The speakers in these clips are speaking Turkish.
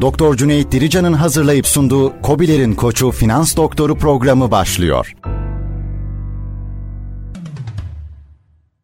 Doktor Cüneyt Dirican'ın hazırlayıp sunduğu Kobilerin Koçu Finans Doktoru programı başlıyor.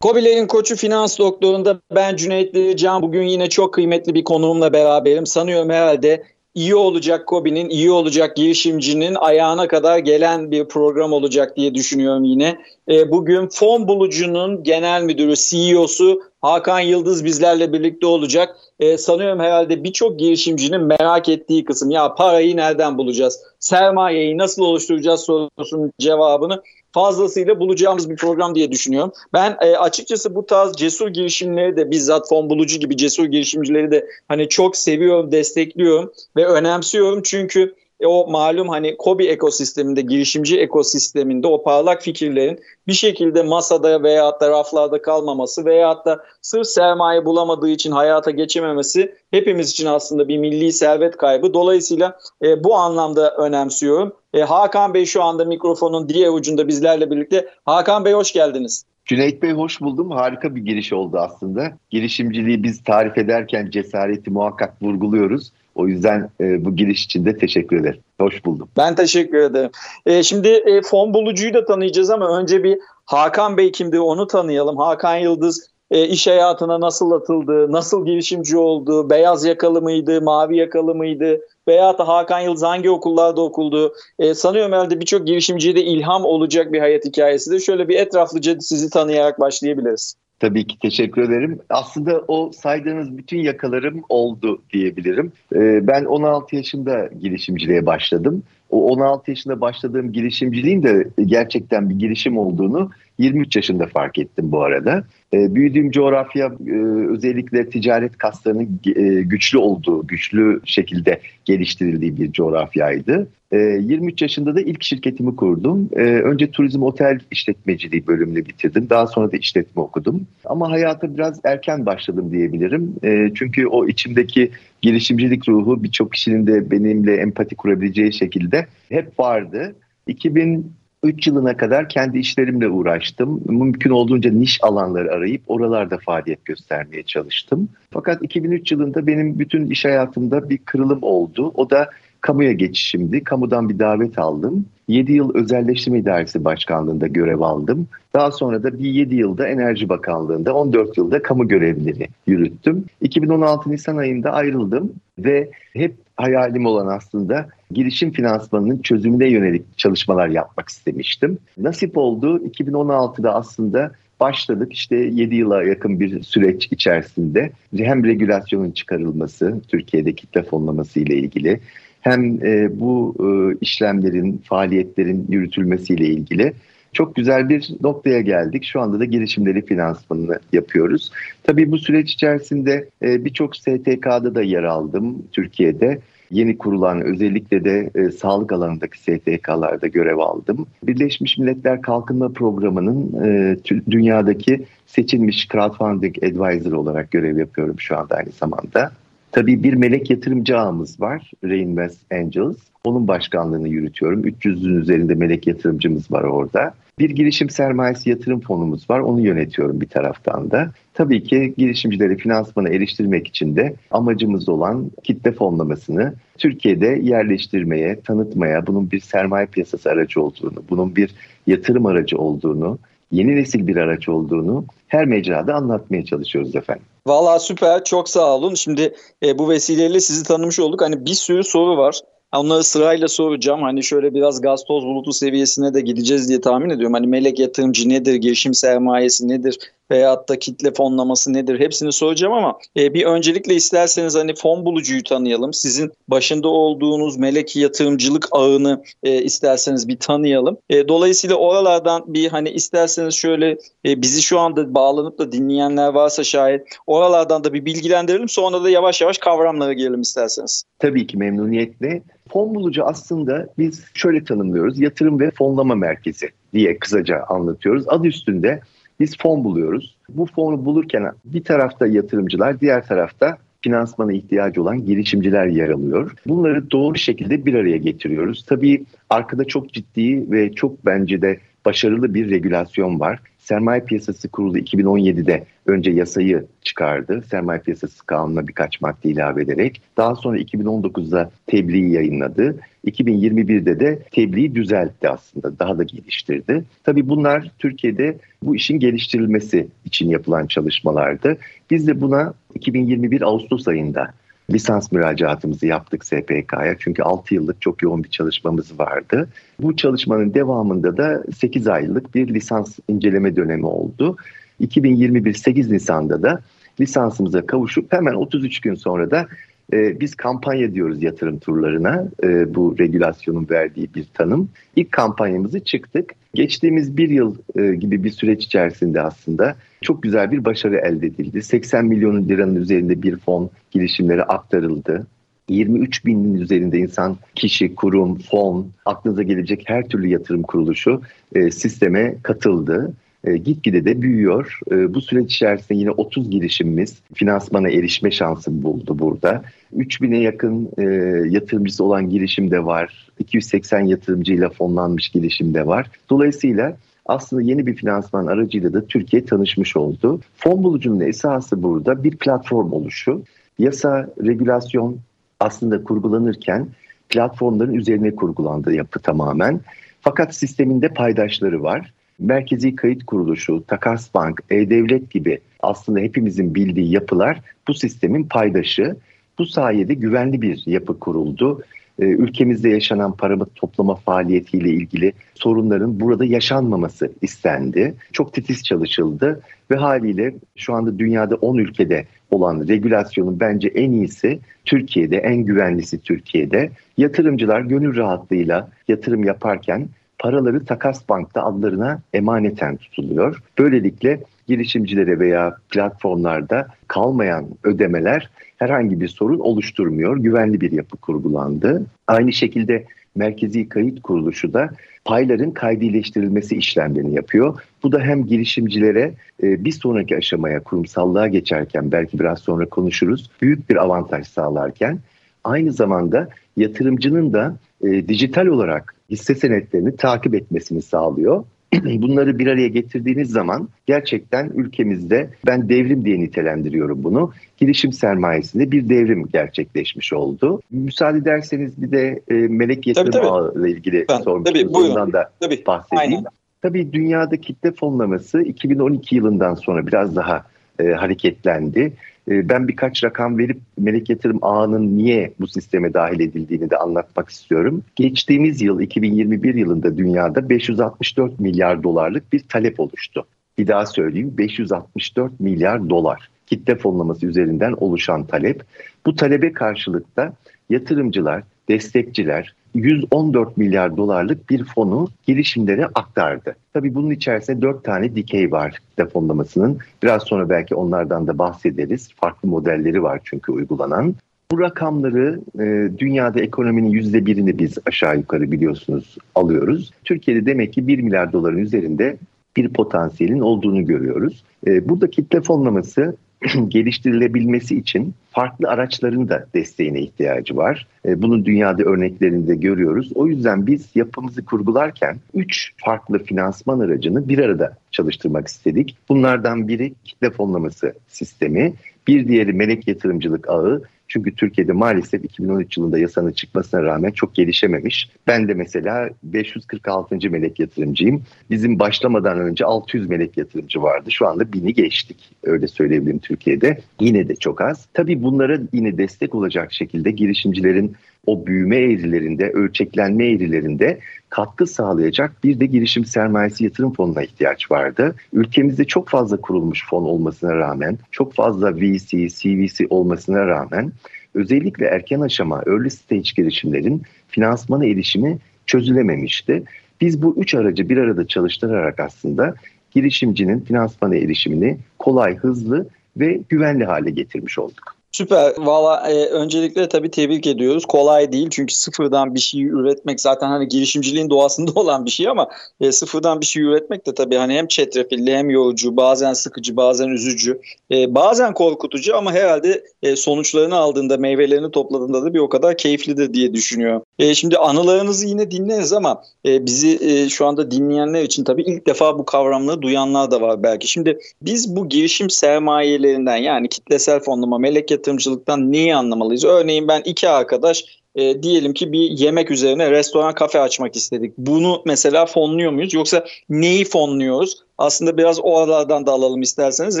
Kobilerin Koçu Finans Doktoru'nda ben Cüneyt Dirican. Bugün yine çok kıymetli bir konuğumla beraberim. Sanıyorum herhalde iyi olacak Kobi'nin, iyi olacak girişimcinin ayağına kadar gelen bir program olacak diye düşünüyorum yine. E, bugün fon bulucunun genel müdürü, CEO'su Hakan Yıldız bizlerle birlikte olacak. E, sanıyorum herhalde birçok girişimcinin merak ettiği kısım ya parayı nereden bulacağız? Sermayeyi nasıl oluşturacağız sorusunun cevabını fazlasıyla bulacağımız bir program diye düşünüyorum. Ben e, açıkçası bu tarz cesur girişimleri de bizzat fon bulucu gibi cesur girişimcileri de hani çok seviyorum, destekliyorum ve önemsiyorum. Çünkü e, o malum hani Kobi ekosisteminde, girişimci ekosisteminde o parlak fikirlerin bir şekilde masada veya da raflarda kalmaması veya da sırf sermaye bulamadığı için hayata geçememesi hepimiz için aslında bir milli servet kaybı. Dolayısıyla e, bu anlamda önemsiyorum. E, Hakan Bey şu anda mikrofonun diğer ucunda bizlerle birlikte. Hakan Bey hoş geldiniz. Cüneyt Bey hoş buldum. Harika bir giriş oldu aslında. Girişimciliği biz tarif ederken cesareti muhakkak vurguluyoruz. O yüzden e, bu giriş için de teşekkür ederim. Hoş buldum. Ben teşekkür ederim. E, şimdi e, fon bulucuyu da tanıyacağız ama önce bir Hakan Bey kimdi onu tanıyalım. Hakan Yıldız e, iş hayatına nasıl atıldı, nasıl girişimci oldu, beyaz yakalı mıydı, mavi yakalı mıydı veya da Hakan Yıldız hangi okullarda okuldu? E, sanıyorum herhalde birçok girişimciye de ilham olacak bir hayat hikayesidir. Şöyle bir etraflıca sizi tanıyarak başlayabiliriz. Tabii ki teşekkür ederim. Aslında o saydığınız bütün yakalarım oldu diyebilirim. Ee, ben 16 yaşında girişimciliğe başladım. O 16 yaşında başladığım girişimciliğin de gerçekten bir girişim olduğunu 23 yaşında fark ettim bu arada. E, büyüdüğüm coğrafya e, özellikle ticaret kaslarının e, güçlü olduğu, güçlü şekilde geliştirildiği bir coğrafyaydı. E, 23 yaşında da ilk şirketimi kurdum. E, önce turizm otel işletmeciliği bölümünü bitirdim. Daha sonra da işletme okudum. Ama hayata biraz erken başladım diyebilirim. E, çünkü o içimdeki girişimcilik ruhu birçok kişinin de benimle empati kurabileceği şekilde hep vardı. 2000 3 yılına kadar kendi işlerimle uğraştım. Mümkün olduğunca niş alanları arayıp oralarda faaliyet göstermeye çalıştım. Fakat 2003 yılında benim bütün iş hayatımda bir kırılım oldu. O da kamuya geçişimdi. Kamudan bir davet aldım. 7 yıl Özelleştirme İdaresi Başkanlığı'nda görev aldım. Daha sonra da bir 7 yılda Enerji Bakanlığı'nda, 14 yılda kamu görevleri yürüttüm. 2016 Nisan ayında ayrıldım ve hep hayalim olan aslında girişim finansmanının çözümüne yönelik çalışmalar yapmak istemiştim. Nasip oldu 2016'da aslında başladık işte 7 yıla yakın bir süreç içerisinde hem regülasyonun çıkarılması Türkiye'de kitle fonlaması ile ilgili hem e, bu e, işlemlerin, faaliyetlerin yürütülmesiyle ilgili çok güzel bir noktaya geldik. Şu anda da girişimleri finansmanını yapıyoruz. Tabii bu süreç içerisinde e, birçok STK'da da yer aldım Türkiye'de. Yeni kurulan özellikle de e, sağlık alanındaki STK'larda görev aldım. Birleşmiş Milletler Kalkınma Programı'nın e, dünyadaki seçilmiş crowdfunding advisor olarak görev yapıyorum şu anda aynı zamanda. Tabii bir melek yatırımcı ağımız var, Reinvest Angels. Onun başkanlığını yürütüyorum. 300'ün üzerinde melek yatırımcımız var orada. Bir girişim sermayesi yatırım fonumuz var. Onu yönetiyorum bir taraftan da. Tabii ki girişimcileri finansmana eriştirmek için de amacımız olan kitle fonlamasını Türkiye'de yerleştirmeye, tanıtmaya, bunun bir sermaye piyasası aracı olduğunu, bunun bir yatırım aracı olduğunu, yeni nesil bir araç olduğunu her mecrada anlatmaya çalışıyoruz efendim. Valla süper çok sağ olun. Şimdi e, bu vesileyle sizi tanımış olduk. Hani bir sürü soru var. Onları sırayla soracağım. Hani şöyle biraz gaz toz bulutu seviyesine de gideceğiz diye tahmin ediyorum. Hani melek yatırımcı nedir, girişim sermayesi nedir veyahut da kitle fonlaması nedir hepsini soracağım ama e, bir öncelikle isterseniz hani fon bulucuyu tanıyalım. Sizin başında olduğunuz melek yatırımcılık ağını e, isterseniz bir tanıyalım. E, dolayısıyla oralardan bir hani isterseniz şöyle e, bizi şu anda bağlanıp da dinleyenler varsa şayet oralardan da bir bilgilendirelim. Sonra da yavaş yavaş kavramlara girelim isterseniz. Tabii ki memnuniyetle. Fon bulucu aslında biz şöyle tanımlıyoruz. Yatırım ve fonlama merkezi diye kısaca anlatıyoruz. Adı üstünde biz fon buluyoruz. Bu fonu bulurken bir tarafta yatırımcılar, diğer tarafta finansmana ihtiyacı olan girişimciler yer alıyor. Bunları doğru şekilde bir araya getiriyoruz. Tabii arkada çok ciddi ve çok bence de başarılı bir regülasyon var. Sermaye Piyasası Kurulu 2017'de önce yasayı çıkardı. Sermaye Piyasası Kanunu'na birkaç madde ilave ederek. Daha sonra 2019'da tebliği yayınladı. 2021'de de tebliği düzeltti aslında. Daha da geliştirdi. Tabii bunlar Türkiye'de bu işin geliştirilmesi için yapılan çalışmalardı. Biz de buna 2021 Ağustos ayında lisans müracaatımızı yaptık SPK'ya. Çünkü 6 yıllık çok yoğun bir çalışmamız vardı. Bu çalışmanın devamında da 8 aylık bir lisans inceleme dönemi oldu. 2021 8 Nisan'da da lisansımıza kavuşup hemen 33 gün sonra da e, biz kampanya diyoruz yatırım turlarına. E, bu regülasyonun verdiği bir tanım. İlk kampanyamızı çıktık. Geçtiğimiz bir yıl e, gibi bir süreç içerisinde aslında çok güzel bir başarı elde edildi. 80 milyon liranın üzerinde bir fon girişimlere aktarıldı. 23 binin üzerinde insan, kişi, kurum, fon, aklınıza gelecek her türlü yatırım kuruluşu e, sisteme katıldı. E, gitgide de büyüyor. E, bu süreç içerisinde yine 30 girişimimiz finansmana erişme şansı buldu burada. 3000'e yakın e, yatırımcısı olan girişim de var. 280 yatırımcıyla fonlanmış girişim de var. Dolayısıyla aslında yeni bir finansman aracıyla da Türkiye tanışmış oldu. Fon bulucunun esası burada bir platform oluşu. Yasa, regülasyon aslında kurgulanırken platformların üzerine kurgulandı yapı tamamen. Fakat sisteminde paydaşları var. Merkezi Kayıt Kuruluşu, Takas Bank, E-Devlet gibi aslında hepimizin bildiği yapılar bu sistemin paydaşı. Bu sayede güvenli bir yapı kuruldu. Ee, ülkemizde yaşanan para toplama faaliyetiyle ilgili sorunların burada yaşanmaması istendi. Çok titiz çalışıldı ve haliyle şu anda dünyada 10 ülkede olan regülasyonun bence en iyisi Türkiye'de, en güvenlisi Türkiye'de. Yatırımcılar gönül rahatlığıyla yatırım yaparken paraları Takas Bank'ta adlarına emaneten tutuluyor. Böylelikle girişimcilere veya platformlarda kalmayan ödemeler herhangi bir sorun oluşturmuyor. Güvenli bir yapı kurgulandı. Aynı şekilde Merkezi Kayıt Kuruluşu da payların kaydileştirilmesi işlemlerini yapıyor. Bu da hem girişimcilere e, bir sonraki aşamaya kurumsallığa geçerken belki biraz sonra konuşuruz büyük bir avantaj sağlarken aynı zamanda yatırımcının da e, dijital olarak hisse senetlerini takip etmesini sağlıyor. Bunları bir araya getirdiğiniz zaman gerçekten ülkemizde ben devrim diye nitelendiriyorum bunu. Girişim sermayesinde bir devrim gerçekleşmiş oldu. Müsaade ederseniz bir de e, melek yatırım ağı ile ilgili ben, sormuştunuz. Tabii, Ondan da tabii, bahsedeyim. Aynen. Tabii dünyada kitle fonlaması 2012 yılından sonra biraz daha e, hareketlendi. E, ben birkaç rakam verip melek yatırım ağının niye bu sisteme dahil edildiğini de anlatmak istiyorum. Geçtiğimiz yıl 2021 yılında dünyada 564 milyar dolarlık bir talep oluştu. Bir daha söyleyeyim 564 milyar dolar kitle fonlaması üzerinden oluşan talep. Bu talebe karşılıkta yatırımcılar, destekçiler, 114 milyar dolarlık bir fonu girişimlere aktardı. Tabii bunun içerisinde 4 tane dikey var defonlamasının. Biraz sonra belki onlardan da bahsederiz. Farklı modelleri var çünkü uygulanan. Bu rakamları e, dünyada ekonominin yüzde birini biz aşağı yukarı biliyorsunuz alıyoruz. Türkiye'de demek ki 1 milyar doların üzerinde bir potansiyelin olduğunu görüyoruz. E, burada kitle fonlaması geliştirilebilmesi için farklı araçların da desteğine ihtiyacı var. E, bunun dünyada örneklerini de görüyoruz. O yüzden biz yapımızı kurgularken üç farklı finansman aracını bir arada çalıştırmak istedik. Bunlardan biri kitle fonlaması sistemi, bir diğeri melek yatırımcılık ağı, çünkü Türkiye'de maalesef 2013 yılında yasanın çıkmasına rağmen çok gelişememiş. Ben de mesela 546. melek yatırımcıyım. Bizim başlamadan önce 600 melek yatırımcı vardı. Şu anda 1000'i geçtik. Öyle söyleyebilirim Türkiye'de. Yine de çok az. Tabii bunlara yine destek olacak şekilde girişimcilerin o büyüme eğrilerinde, ölçeklenme eğrilerinde katkı sağlayacak bir de girişim sermayesi yatırım fonuna ihtiyaç vardı. Ülkemizde çok fazla kurulmuş fon olmasına rağmen, çok fazla VC, CVC olmasına rağmen özellikle erken aşama, early stage girişimlerin finansmana erişimi çözülememişti. Biz bu üç aracı bir arada çalıştırarak aslında girişimcinin finansmana erişimini kolay, hızlı ve güvenli hale getirmiş olduk. Süper. Valla e, öncelikle tabii tebrik ediyoruz. Kolay değil çünkü sıfırdan bir şey üretmek zaten hani girişimciliğin doğasında olan bir şey ama e, sıfırdan bir şey üretmek de tabii hani hem çetrefilli hem yorucu, bazen sıkıcı, bazen üzücü, e, bazen korkutucu ama herhalde e, sonuçlarını aldığında, meyvelerini topladığında da bir o kadar keyiflidir diye düşünüyor. E, şimdi anılarınızı yine dinleriz ama e, bizi e, şu anda dinleyenler için tabii ilk defa bu kavramları duyanlar da var belki. Şimdi biz bu girişim sermayelerinden yani kitlesel fonlama, melek yatırımcılıktan neyi anlamalıyız? Örneğin ben iki arkadaş e, diyelim ki bir yemek üzerine restoran kafe açmak istedik. Bunu mesela fonluyor muyuz yoksa neyi fonluyoruz? Aslında biraz oralardan da alalım isterseniz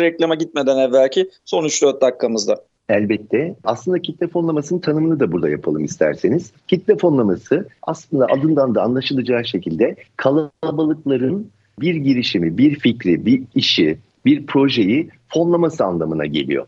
reklama gitmeden evvelki son 3-4 dakikamızda. Elbette. Aslında kitle fonlamasının tanımını da burada yapalım isterseniz. Kitle fonlaması aslında adından da anlaşılacağı şekilde kalabalıkların bir girişimi, bir fikri, bir işi, bir projeyi fonlaması anlamına geliyor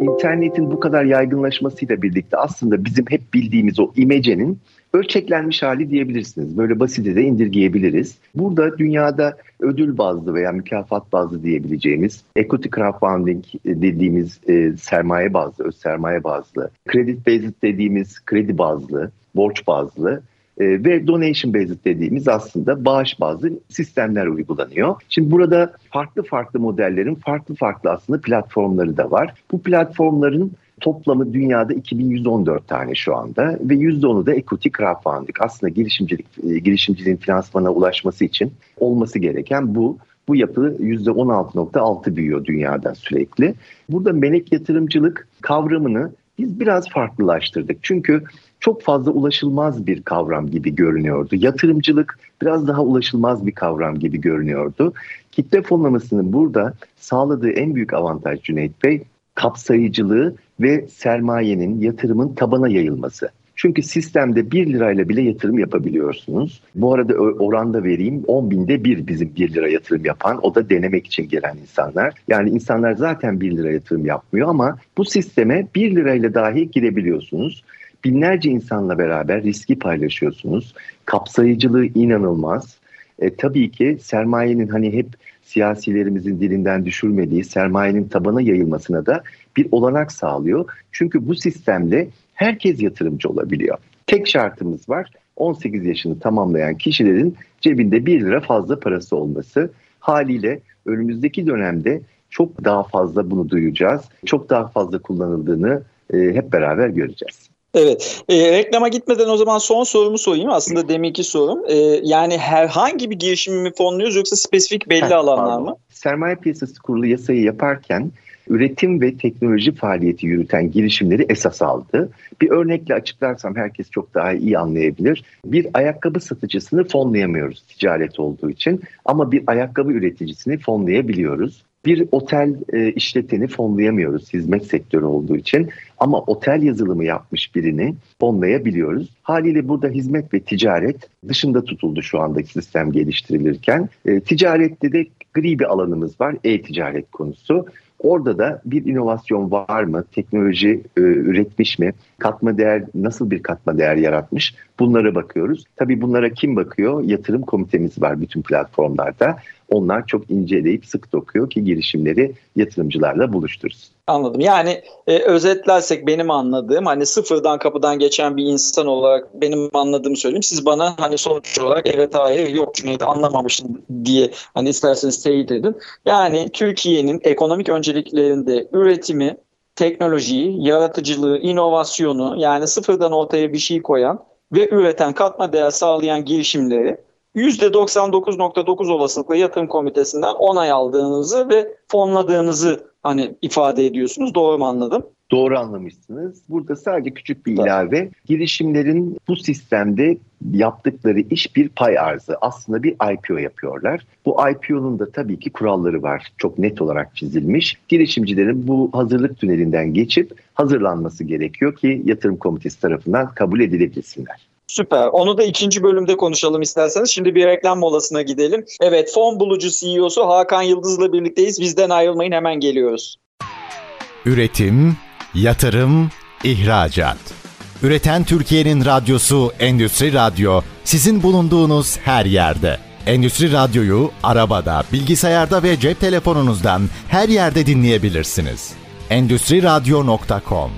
internetin bu kadar yaygınlaşmasıyla birlikte aslında bizim hep bildiğimiz o imecenin ölçeklenmiş hali diyebilirsiniz. Böyle basite de indirgeyebiliriz. Burada dünyada ödül bazlı veya mükafat bazlı diyebileceğimiz equity crowdfunding dediğimiz e, sermaye bazlı, öz sermaye bazlı, credit based dediğimiz kredi bazlı, borç bazlı e, ve donation based dediğimiz aslında bağış bazlı sistemler uygulanıyor. Şimdi burada farklı farklı modellerin farklı farklı aslında platformları da var. Bu platformların toplamı dünyada 2114 tane şu anda ve %10'u da equity crowdfunding. Aslında girişimcilik e, girişimciliğin finansmana ulaşması için olması gereken bu. Bu yapı %16.6 büyüyor dünyada sürekli. Burada melek yatırımcılık kavramını biz biraz farklılaştırdık. Çünkü çok fazla ulaşılmaz bir kavram gibi görünüyordu. Yatırımcılık biraz daha ulaşılmaz bir kavram gibi görünüyordu. Kitle fonlamasının burada sağladığı en büyük avantaj Cüneyt Bey kapsayıcılığı ve sermayenin, yatırımın tabana yayılması. Çünkü sistemde 1 lirayla bile yatırım yapabiliyorsunuz. Bu arada oranda vereyim 10 binde bir bizim 1 lira yatırım yapan o da denemek için gelen insanlar. Yani insanlar zaten 1 lira yatırım yapmıyor ama bu sisteme 1 lirayla dahi girebiliyorsunuz. Binlerce insanla beraber riski paylaşıyorsunuz. Kapsayıcılığı inanılmaz. E, tabii ki sermayenin hani hep siyasilerimizin dilinden düşürmediği sermayenin tabana yayılmasına da bir olanak sağlıyor. Çünkü bu sistemle herkes yatırımcı olabiliyor. Tek şartımız var 18 yaşını tamamlayan kişilerin cebinde 1 lira fazla parası olması. Haliyle önümüzdeki dönemde çok daha fazla bunu duyacağız. Çok daha fazla kullanıldığını e, hep beraber göreceğiz. Evet. E, reklama gitmeden o zaman son sorumu sorayım. Aslında deminki sorum. E, yani herhangi bir girişimi mi fonluyoruz yoksa spesifik belli ha, alanlar pardon. mı? Sermaye piyasası kurulu yasayı yaparken üretim ve teknoloji faaliyeti yürüten girişimleri esas aldı. Bir örnekle açıklarsam herkes çok daha iyi anlayabilir. Bir ayakkabı satıcısını fonlayamıyoruz ticaret olduğu için ama bir ayakkabı üreticisini fonlayabiliyoruz. Bir otel e, işleteni fonlayamıyoruz hizmet sektörü olduğu için ama otel yazılımı yapmış birini fonlayabiliyoruz. Haliyle burada hizmet ve ticaret dışında tutuldu şu andaki sistem geliştirilirken. E, ticarette de gri bir alanımız var e-ticaret konusu. Orada da bir inovasyon var mı? Teknoloji e, üretmiş mi? Katma değer nasıl bir katma değer yaratmış? Bunlara bakıyoruz. Tabii bunlara kim bakıyor? Yatırım komitemiz var bütün platformlarda. Onlar çok inceleyip sık dokuyor ki girişimleri yatırımcılarla buluştursun. Anladım. Yani e, özetlersek benim anladığım hani sıfırdan kapıdan geçen bir insan olarak benim anladığımı söyleyeyim. Siz bana hani sonuç olarak evet hayır yok Cüneyt anlamamışsın diye hani isterseniz teyit edin. Yani Türkiye'nin ekonomik önceliklerinde üretimi, teknolojiyi, yaratıcılığı, inovasyonu yani sıfırdan ortaya bir şey koyan ve üreten katma değer sağlayan girişimleri %99.9 olasılıkla yatırım komitesinden onay aldığınızı ve fonladığınızı hani ifade ediyorsunuz. Doğru mu anladım? Doğru anlamışsınız. Burada sadece küçük bir ilave. Girişimlerin bu sistemde yaptıkları iş bir pay arzı. Aslında bir IPO yapıyorlar. Bu IPO'nun da tabii ki kuralları var. Çok net olarak çizilmiş. Girişimcilerin bu hazırlık tünelinden geçip hazırlanması gerekiyor ki yatırım komitesi tarafından kabul edilebilsinler. Süper. Onu da ikinci bölümde konuşalım isterseniz. Şimdi bir reklam molasına gidelim. Evet, fon bulucu CEO'su Hakan Yıldız'la birlikteyiz. Bizden ayrılmayın hemen geliyoruz. Üretim, yatırım, ihracat. Üreten Türkiye'nin radyosu Endüstri Radyo sizin bulunduğunuz her yerde. Endüstri Radyo'yu arabada, bilgisayarda ve cep telefonunuzdan her yerde dinleyebilirsiniz. Endüstriradyo.com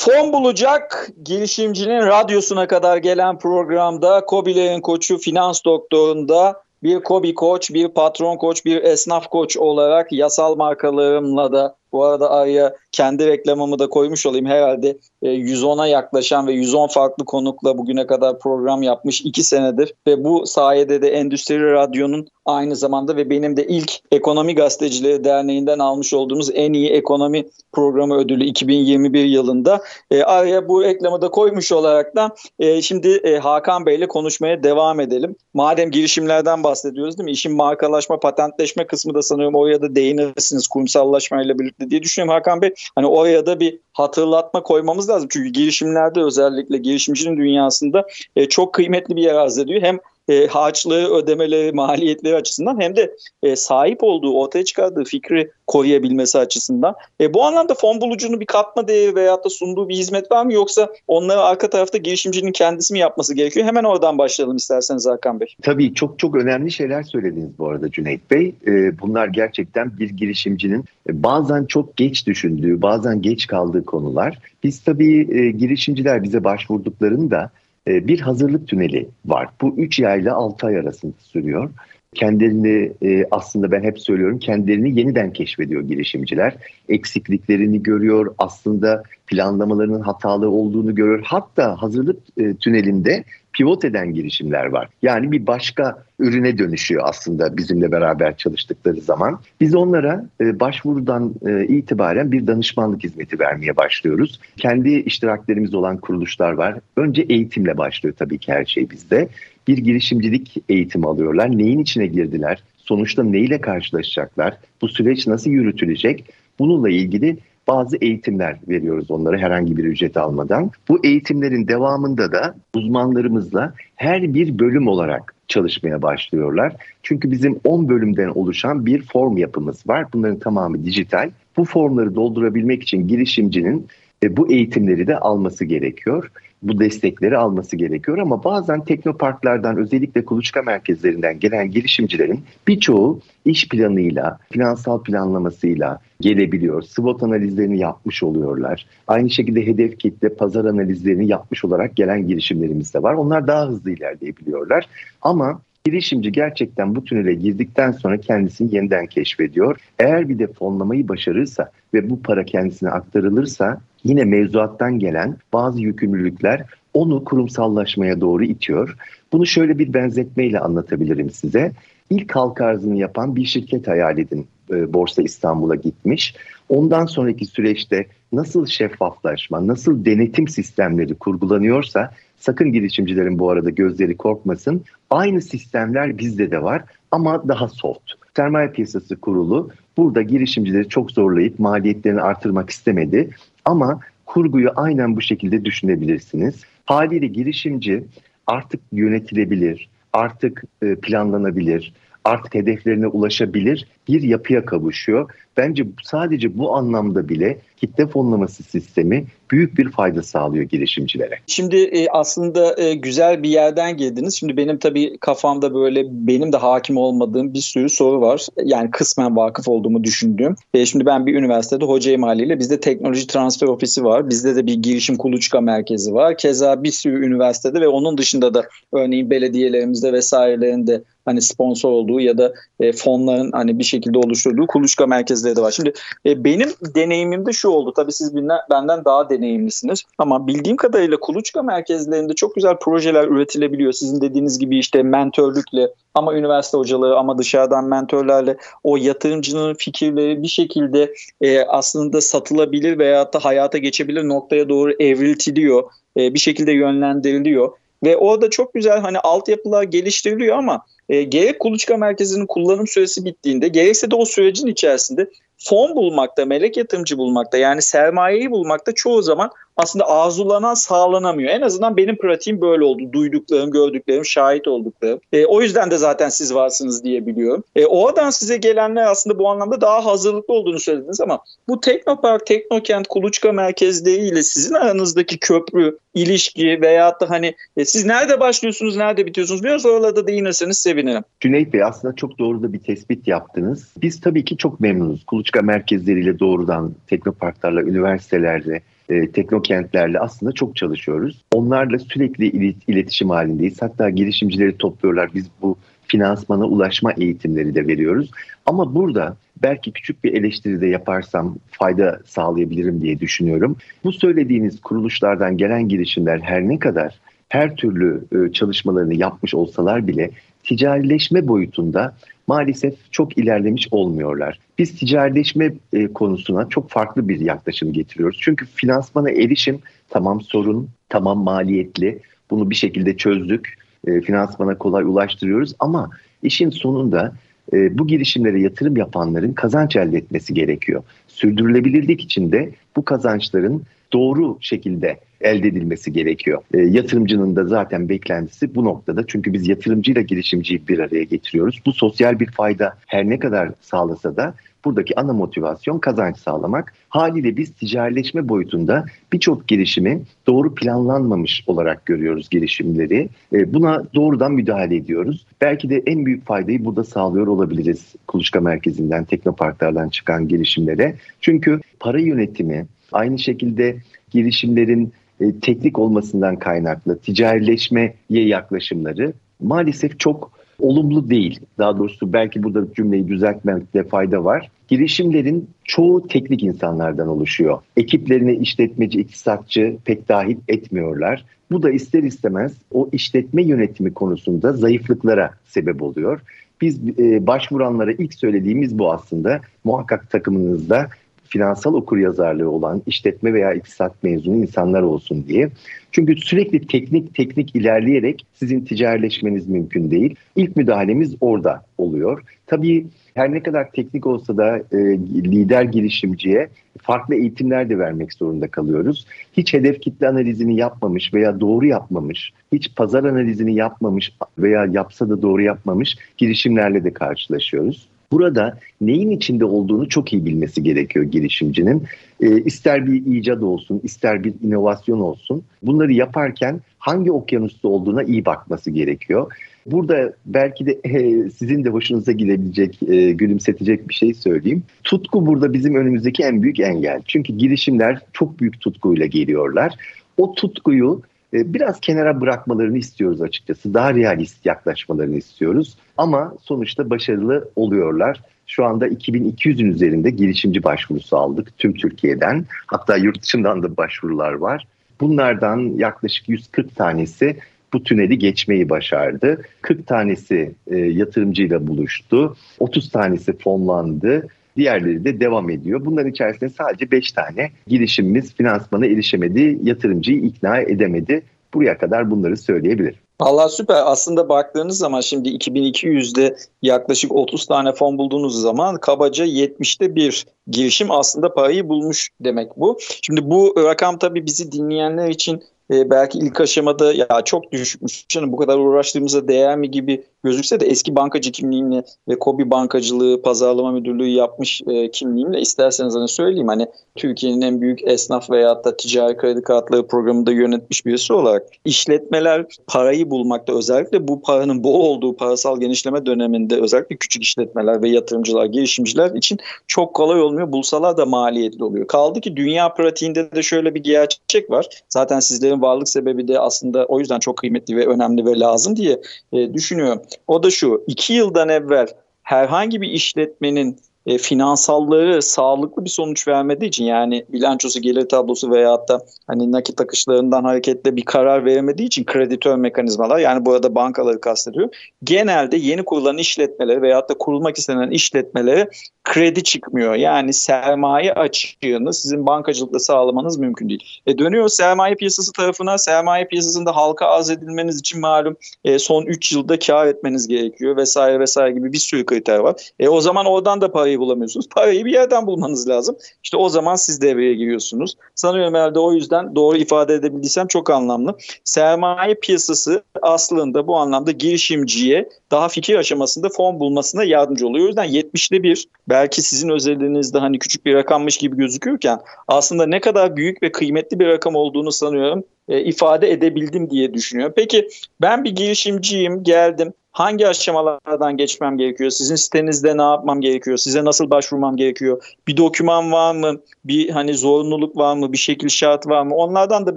Fon bulacak girişimcinin radyosuna kadar gelen programda Kobilerin koçu finans doktorunda bir Kobi koç, bir patron koç, bir esnaf koç olarak yasal markalarımla da bu arada araya kendi reklamımı da koymuş olayım. Herhalde 110'a e, yaklaşan ve 110 farklı konukla bugüne kadar program yapmış 2 senedir. Ve bu sayede de Endüstri Radyo'nun aynı zamanda ve benim de ilk Ekonomi Gazetecileri Derneği'nden almış olduğumuz en iyi ekonomi programı ödülü 2021 yılında. E, araya bu reklamı da koymuş olarak da e, şimdi e, Hakan Bey ile konuşmaya devam edelim. Madem girişimlerden bahsediyoruz değil mi? İşin markalaşma, patentleşme kısmı da sanıyorum oraya da değinirsiniz kurumsallaşmayla birlikte diye düşünüyorum Hakan Bey. Hani oraya da bir hatırlatma koymamız lazım. Çünkü girişimlerde özellikle girişimcinin dünyasında e, çok kıymetli bir yer arz ediyor. Hem e, harçlığı, ödemeleri, maliyetleri açısından hem de e, sahip olduğu, ortaya çıkardığı fikri koruyabilmesi açısından. E, bu anlamda fon bulucunun bir katma değeri veyahut da sunduğu bir hizmet var mı yoksa onları arka tarafta girişimcinin kendisi mi yapması gerekiyor? Hemen oradan başlayalım isterseniz Hakan Bey. Tabii çok çok önemli şeyler söylediniz bu arada Cüneyt Bey. E, bunlar gerçekten bir girişimcinin e, bazen çok geç düşündüğü, bazen geç kaldığı konular. Biz tabii e, girişimciler bize başvurduklarında bir hazırlık tüneli var. Bu 3 ay ile 6 ay arasında sürüyor. Kendilerini e, aslında ben hep söylüyorum kendilerini yeniden keşfediyor girişimciler. Eksikliklerini görüyor aslında planlamalarının hatalı olduğunu görüyor. Hatta hazırlık e, tünelinde pivot eden girişimler var. Yani bir başka ürüne dönüşüyor aslında bizimle beraber çalıştıkları zaman. Biz onlara e, başvurudan e, itibaren bir danışmanlık hizmeti vermeye başlıyoruz. Kendi iştiraklerimiz olan kuruluşlar var. Önce eğitimle başlıyor tabii ki her şey bizde. Bir girişimcilik eğitimi alıyorlar. Neyin içine girdiler? Sonuçta neyle karşılaşacaklar? Bu süreç nasıl yürütülecek? Bununla ilgili bazı eğitimler veriyoruz onlara herhangi bir ücret almadan. Bu eğitimlerin devamında da uzmanlarımızla her bir bölüm olarak çalışmaya başlıyorlar. Çünkü bizim 10 bölümden oluşan bir form yapımız var. Bunların tamamı dijital. Bu formları doldurabilmek için girişimcinin e, bu eğitimleri de alması gerekiyor. Bu destekleri alması gerekiyor ama bazen teknoparklardan özellikle kuluçka merkezlerinden gelen girişimcilerin birçoğu iş planıyla, finansal planlamasıyla gelebiliyor. SWOT analizlerini yapmış oluyorlar. Aynı şekilde hedef kitle, pazar analizlerini yapmış olarak gelen girişimlerimiz de var. Onlar daha hızlı ilerleyebiliyorlar. Ama Girişimci gerçekten bu tünele girdikten sonra kendisini yeniden keşfediyor. Eğer bir de fonlamayı başarırsa ve bu para kendisine aktarılırsa yine mevzuattan gelen bazı yükümlülükler onu kurumsallaşmaya doğru itiyor. Bunu şöyle bir benzetmeyle anlatabilirim size. İlk halka arzını yapan bir şirket hayal edin. E, Borsa İstanbul'a gitmiş. Ondan sonraki süreçte nasıl şeffaflaşma, nasıl denetim sistemleri kurgulanıyorsa sakın girişimcilerin bu arada gözleri korkmasın. Aynı sistemler bizde de var ama daha soft. Sermaye Piyasası Kurulu burada girişimcileri çok zorlayıp maliyetlerini artırmak istemedi. Ama kurguyu aynen bu şekilde düşünebilirsiniz. Haliyle girişimci artık yönetilebilir, artık e, planlanabilir, artık hedeflerine ulaşabilir bir yapıya kavuşuyor. Bence sadece bu anlamda bile kitle fonlaması sistemi büyük bir fayda sağlıyor girişimcilere. Şimdi e, aslında e, güzel bir yerden girdiniz. Şimdi benim tabii kafamda böyle benim de hakim olmadığım bir sürü soru var. Yani kısmen vakıf olduğumu düşündüğüm. E, şimdi ben bir üniversitede hocayım haliyle. Bizde teknoloji transfer ofisi var. Bizde de bir girişim kuluçka merkezi var. Keza bir sürü üniversitede ve onun dışında da örneğin belediyelerimizde vesairelerinde hani sponsor olduğu ya da e, fonların hani bir şekilde oluşturduğu kuluçka merkezleri de var. Şimdi e, benim deneyimimde şu oldu. Tabii siz benden daha deneyimlisiniz. Ama bildiğim kadarıyla kuluçka merkezlerinde çok güzel projeler üretilebiliyor. Sizin dediğiniz gibi işte mentörlükle ama üniversite hocalığı ama dışarıdan mentörlerle o yatırımcının fikirleri bir şekilde e, aslında satılabilir veya da hayata geçebilir noktaya doğru evriltiliyor. E, bir şekilde yönlendiriliyor. Ve orada çok güzel hani altyapılar geliştiriliyor ama e, gerek kuluçka merkezinin kullanım süresi bittiğinde gerekse de o sürecin içerisinde fon bulmakta, melek yatırımcı bulmakta yani sermayeyi bulmakta çoğu zaman aslında arzulanan sağlanamıyor. En azından benim pratiğim böyle oldu. Duyduklarım, gördüklerim, şahit olduklarım. E, o yüzden de zaten siz varsınız diye biliyorum. E, oradan size gelenler aslında bu anlamda daha hazırlıklı olduğunu söylediniz ama bu Teknopark, Teknokent, Kuluçka merkezleriyle sizin aranızdaki köprü ilişki veyahut da hani e, siz nerede başlıyorsunuz, nerede bitiyorsunuz biraz oralarda değinirseniz sevinirim. Cüneyt Bey aslında çok doğru da bir tespit yaptınız. Biz tabii ki çok memnunuz. Kuluçka merkezleriyle doğrudan teknoparklarla, üniversitelerle, e, teknokentlerle aslında çok çalışıyoruz. Onlarla sürekli iletişim halindeyiz. Hatta girişimcileri topluyorlar. Biz bu finansmana ulaşma eğitimleri de veriyoruz. Ama burada belki küçük bir eleştiri de yaparsam fayda sağlayabilirim diye düşünüyorum. Bu söylediğiniz kuruluşlardan gelen girişimler her ne kadar her türlü e, çalışmalarını yapmış olsalar bile ticarileşme boyutunda maalesef çok ilerlemiş olmuyorlar. Biz ticarileşme e, konusuna çok farklı bir yaklaşım getiriyoruz. Çünkü finansmana erişim tamam sorun, tamam maliyetli. Bunu bir şekilde çözdük. E, finansmana kolay ulaştırıyoruz ama işin sonunda bu girişimlere yatırım yapanların kazanç elde etmesi gerekiyor. Sürdürülebilirlik için de bu kazançların doğru şekilde elde edilmesi gerekiyor. E, yatırımcının da zaten beklentisi bu noktada. Çünkü biz yatırımcıyla girişimciyi bir araya getiriyoruz. Bu sosyal bir fayda her ne kadar sağlasa da buradaki ana motivasyon kazanç sağlamak. Haliyle biz ticarileşme boyutunda birçok girişimi doğru planlanmamış olarak görüyoruz girişimleri. E, buna doğrudan müdahale ediyoruz. Belki de en büyük faydayı burada sağlıyor olabiliriz kuluçka merkezinden, teknoparklardan çıkan girişimlere. Çünkü para yönetimi, aynı şekilde girişimlerin e, teknik olmasından kaynaklı ticarileşmeye yaklaşımları maalesef çok olumlu değil. Daha doğrusu belki burada cümleyi düzeltmekte fayda var. Girişimlerin çoğu teknik insanlardan oluşuyor. Ekiplerine işletmeci, iktisatçı pek dahil etmiyorlar. Bu da ister istemez o işletme yönetimi konusunda zayıflıklara sebep oluyor. Biz e, başvuranlara ilk söylediğimiz bu aslında. Muhakkak takımınızda finansal okuryazarlığı olan işletme veya iktisat mezunu insanlar olsun diye. Çünkü sürekli teknik teknik ilerleyerek sizin ticarileşmeniz mümkün değil. İlk müdahalemiz orada oluyor. Tabii her ne kadar teknik olsa da e, lider girişimciye farklı eğitimler de vermek zorunda kalıyoruz. Hiç hedef kitle analizini yapmamış veya doğru yapmamış, hiç pazar analizini yapmamış veya yapsa da doğru yapmamış girişimlerle de karşılaşıyoruz. Burada neyin içinde olduğunu çok iyi bilmesi gerekiyor girişimcinin. E, ister bir icat olsun, ister bir inovasyon olsun. Bunları yaparken hangi okyanusta olduğuna iyi bakması gerekiyor. Burada belki de e, sizin de hoşunuza gidebilecek, e, gülümsetecek bir şey söyleyeyim. Tutku burada bizim önümüzdeki en büyük engel. Çünkü girişimler çok büyük tutkuyla geliyorlar. O tutkuyu biraz kenara bırakmalarını istiyoruz açıkçası. Daha realist yaklaşmalarını istiyoruz. Ama sonuçta başarılı oluyorlar. Şu anda 2200'ün üzerinde girişimci başvurusu aldık tüm Türkiye'den. Hatta yurt dışından da başvurular var. Bunlardan yaklaşık 140 tanesi bu tüneli geçmeyi başardı. 40 tanesi e, yatırımcıyla buluştu. 30 tanesi fonlandı. Diğerleri de devam ediyor. Bunların içerisinde sadece 5 tane girişimimiz finansmana erişemedi, yatırımcıyı ikna edemedi. Buraya kadar bunları söyleyebilirim. Allah süper. Aslında baktığınız zaman şimdi 2200'de yaklaşık 30 tane fon bulduğunuz zaman kabaca 70'te bir girişim aslında parayı bulmuş demek bu. Şimdi bu rakam tabii bizi dinleyenler için e, belki ilk aşamada ya çok düşmüş canım bu kadar uğraştığımıza değer mi gibi gözükse de eski bankacı kimliğimle ve Kobi bankacılığı pazarlama müdürlüğü yapmış e, kimliğimle isterseniz hani söyleyeyim hani Türkiye'nin en büyük esnaf veya da ticari kredi kartları programında yönetmiş birisi olarak işletmeler parayı bulmakta özellikle bu paranın bol olduğu parasal genişleme döneminde özellikle küçük işletmeler ve yatırımcılar, girişimciler için çok kolay olmuyor. Bulsalar da maliyetli oluyor. Kaldı ki dünya pratiğinde de şöyle bir gerçek var. Zaten sizlerin varlık sebebi de aslında o yüzden çok kıymetli ve önemli ve lazım diye e, düşünüyorum. O da şu, iki yıldan evvel herhangi bir işletmenin e, finansalları sağlıklı bir sonuç vermediği için yani bilançosu gelir tablosu veya da hani nakit akışlarından hareketle bir karar veremediği için kreditör mekanizmalar yani burada bankaları kastediyor. Genelde yeni kurulan işletmeleri veya da kurulmak istenen işletmelere kredi çıkmıyor. Yani sermaye açığını sizin bankacılıkta sağlamanız mümkün değil. E dönüyor sermaye piyasası tarafına. Sermaye piyasasında halka arz edilmeniz için malum e, son 3 yılda kar etmeniz gerekiyor vesaire vesaire gibi bir sürü kriter var. E o zaman oradan da parayı bulamıyorsunuz. Parayı bir yerden bulmanız lazım. İşte o zaman siz devreye giriyorsunuz. Sanıyorum herhalde o yüzden doğru ifade edebildiysem çok anlamlı. Sermaye piyasası aslında bu anlamda girişimciye daha fikir aşamasında fon bulmasına yardımcı oluyor. O yüzden 70'te bir belki sizin özelinizde hani küçük bir rakammış gibi gözükürken aslında ne kadar büyük ve kıymetli bir rakam olduğunu sanıyorum e, ifade edebildim diye düşünüyorum. Peki ben bir girişimciyim, geldim. Hangi aşamalardan geçmem gerekiyor? Sizin sitenizde ne yapmam gerekiyor? Size nasıl başvurmam gerekiyor? Bir doküman var mı? Bir hani zorunluluk var mı? Bir şekil şart var mı? Onlardan da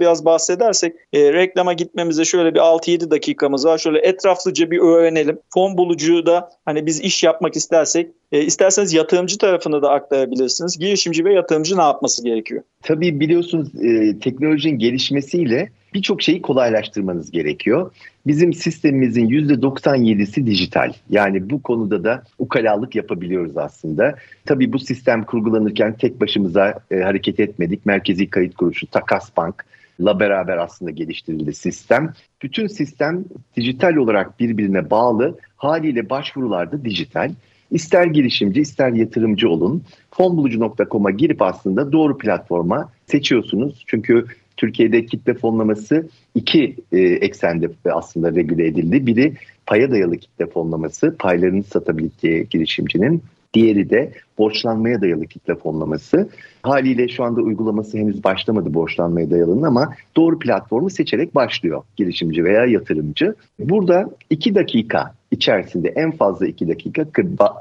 biraz bahsedersek e, reklama gitmemize şöyle bir 6-7 dakikamız var. Şöyle etraflıca bir öğrenelim. Fon bulucu da hani biz iş yapmak istersek e, isterseniz yatırımcı tarafını da aktarabilirsiniz. Girişimci ve yatırımcı ne yapması gerekiyor? Tabii biliyorsunuz e, teknolojinin gelişmesiyle birçok şeyi kolaylaştırmanız gerekiyor. Bizim sistemimizin %97'si dijital. Yani bu konuda da ukalalık yapabiliyoruz aslında. Tabii bu sistem kurgulanırken tek başımıza e, hareket etmedik. Merkezi Kayıt Kuruluşu, Takas Bank, la beraber aslında geliştirildi sistem. Bütün sistem dijital olarak birbirine bağlı. Haliyle başvurular da dijital. İster girişimci ister yatırımcı olun. Fonbulucu.com'a girip aslında doğru platforma seçiyorsunuz. Çünkü Türkiye'de kitle fonlaması iki e, eksende aslında regüle edildi. Biri paya dayalı kitle fonlaması, paylarını satabildiği girişimcinin. Diğeri de borçlanmaya dayalı kitle fonlaması. Haliyle şu anda uygulaması henüz başlamadı borçlanmaya dayalının ama doğru platformu seçerek başlıyor girişimci veya yatırımcı. Burada iki dakika içerisinde en fazla iki dakika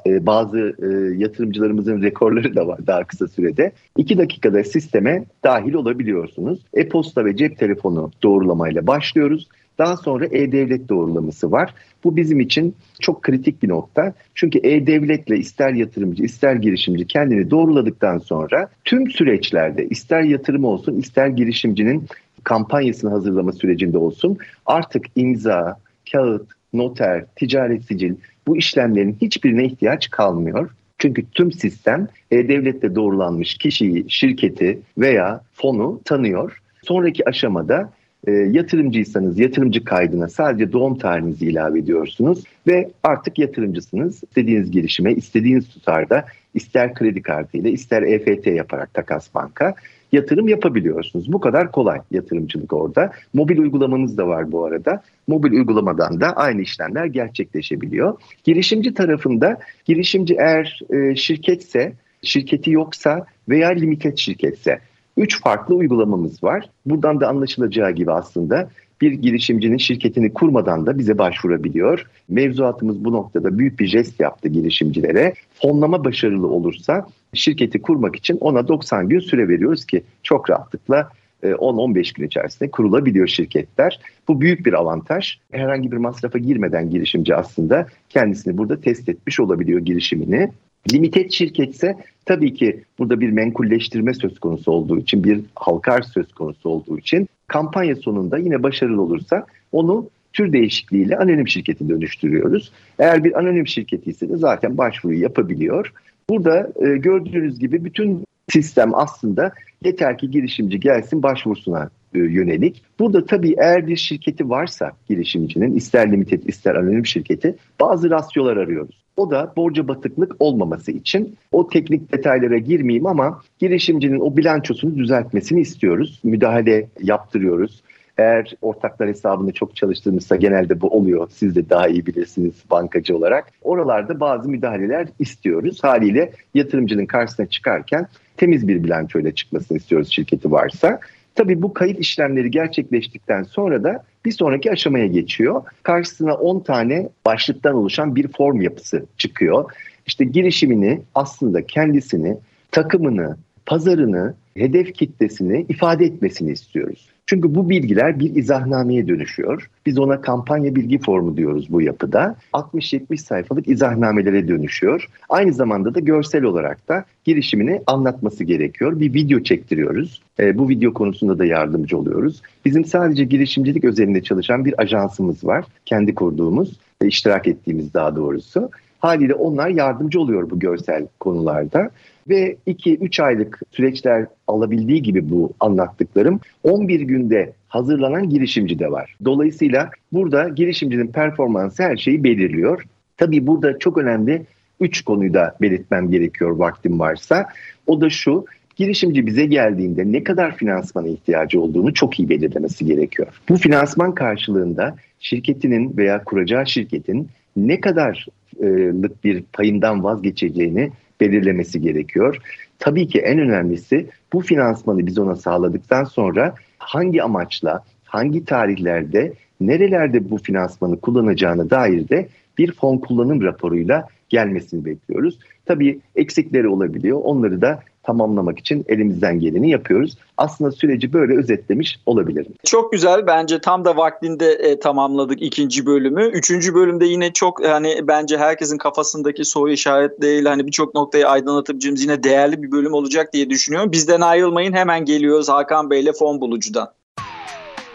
e, bazı e, yatırımcılarımızın rekorları da var daha kısa sürede. iki dakikada sisteme dahil olabiliyorsunuz. E-posta ve cep telefonu doğrulamayla başlıyoruz. Daha sonra e-devlet doğrulaması var. Bu bizim için çok kritik bir nokta. Çünkü e-devletle ister yatırımcı ister girişimci kendini doğruladıktan sonra tüm süreçlerde ister yatırım olsun ister girişimcinin kampanyasını hazırlama sürecinde olsun artık imza, kağıt, noter, ticaret sicil bu işlemlerin hiçbirine ihtiyaç kalmıyor. Çünkü tüm sistem e-devlette doğrulanmış kişiyi, şirketi veya fonu tanıyor. Sonraki aşamada e, yatırımcıysanız yatırımcı kaydına sadece doğum tarihinizi ilave ediyorsunuz ve artık yatırımcısınız. İstediğiniz girişime, istediğiniz tutarda ister kredi kartıyla ister EFT yaparak takas banka yatırım yapabiliyorsunuz. Bu kadar kolay yatırımcılık orada. Mobil uygulamanız da var bu arada. Mobil uygulamadan da aynı işlemler gerçekleşebiliyor. Girişimci tarafında girişimci eğer e, şirketse, şirketi yoksa veya limited şirketse Üç farklı uygulamamız var. Buradan da anlaşılacağı gibi aslında bir girişimcinin şirketini kurmadan da bize başvurabiliyor. Mevzuatımız bu noktada büyük bir jest yaptı girişimcilere. Fonlama başarılı olursa şirketi kurmak için ona 90 gün süre veriyoruz ki çok rahatlıkla 10-15 e, gün içerisinde kurulabiliyor şirketler. Bu büyük bir avantaj. Herhangi bir masrafa girmeden girişimci aslında kendisini burada test etmiş olabiliyor girişimini. Limited şirketse tabii ki burada bir menkulleştirme söz konusu olduğu için, bir halkar söz konusu olduğu için kampanya sonunda yine başarılı olursa onu tür değişikliğiyle anonim şirkete dönüştürüyoruz. Eğer bir anonim şirketi ise de zaten başvuruyu yapabiliyor. Burada e, gördüğünüz gibi bütün sistem aslında yeter ki girişimci gelsin başvurusuna e, yönelik. Burada tabii eğer bir şirketi varsa girişimcinin ister limited ister anonim şirketi bazı rasyolar arıyoruz. O da borca batıklık olmaması için o teknik detaylara girmeyeyim ama girişimcinin o bilançosunu düzeltmesini istiyoruz. Müdahale yaptırıyoruz. Eğer ortaklar hesabını çok çalıştığımızda genelde bu oluyor. Siz de daha iyi bilirsiniz bankacı olarak. Oralarda bazı müdahaleler istiyoruz. Haliyle yatırımcının karşısına çıkarken temiz bir bilançoyla çıkmasını istiyoruz şirketi varsa. Tabii bu kayıt işlemleri gerçekleştikten sonra da bir sonraki aşamaya geçiyor. Karşısına 10 tane başlıktan oluşan bir form yapısı çıkıyor. İşte girişimini aslında kendisini, takımını, pazarını, hedef kitlesini ifade etmesini istiyoruz. Çünkü bu bilgiler bir izahnameye dönüşüyor. Biz ona kampanya bilgi formu diyoruz bu yapıda. 60-70 sayfalık izahnamelere dönüşüyor. Aynı zamanda da görsel olarak da girişimini anlatması gerekiyor. Bir video çektiriyoruz. E, bu video konusunda da yardımcı oluyoruz. Bizim sadece girişimcilik özelinde çalışan bir ajansımız var. Kendi kurduğumuz, e, iştirak ettiğimiz daha doğrusu. Haliyle onlar yardımcı oluyor bu görsel konularda ve 2-3 aylık süreçler alabildiği gibi bu anlattıklarım 11 günde hazırlanan girişimci de var. Dolayısıyla burada girişimcinin performansı her şeyi belirliyor. Tabii burada çok önemli 3 konuyu da belirtmem gerekiyor vaktim varsa. O da şu, girişimci bize geldiğinde ne kadar finansmana ihtiyacı olduğunu çok iyi belirlemesi gerekiyor. Bu finansman karşılığında şirketinin veya kuracağı şirketin ne kadarlık bir payından vazgeçeceğini belirlemesi gerekiyor. Tabii ki en önemlisi bu finansmanı biz ona sağladıktan sonra hangi amaçla, hangi tarihlerde nerelerde bu finansmanı kullanacağına dair de bir fon kullanım raporuyla gelmesini bekliyoruz. Tabii eksikleri olabiliyor. Onları da tamamlamak için elimizden geleni yapıyoruz. Aslında süreci böyle özetlemiş olabilirim. Çok güzel. Bence tam da vaktinde e, tamamladık ikinci bölümü. Üçüncü bölümde yine çok hani bence herkesin kafasındaki soru işaretleriyle hani birçok noktayı aydınlatabileceğimiz yine değerli bir bölüm olacak diye düşünüyorum. Bizden ayrılmayın. Hemen geliyoruz Hakan Bey ile Fon Bulucu'dan.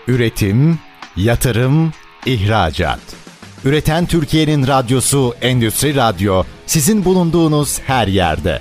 Üretim, yatırım, ihracat. Üreten Türkiye'nin radyosu Endüstri Radyo sizin bulunduğunuz her yerde.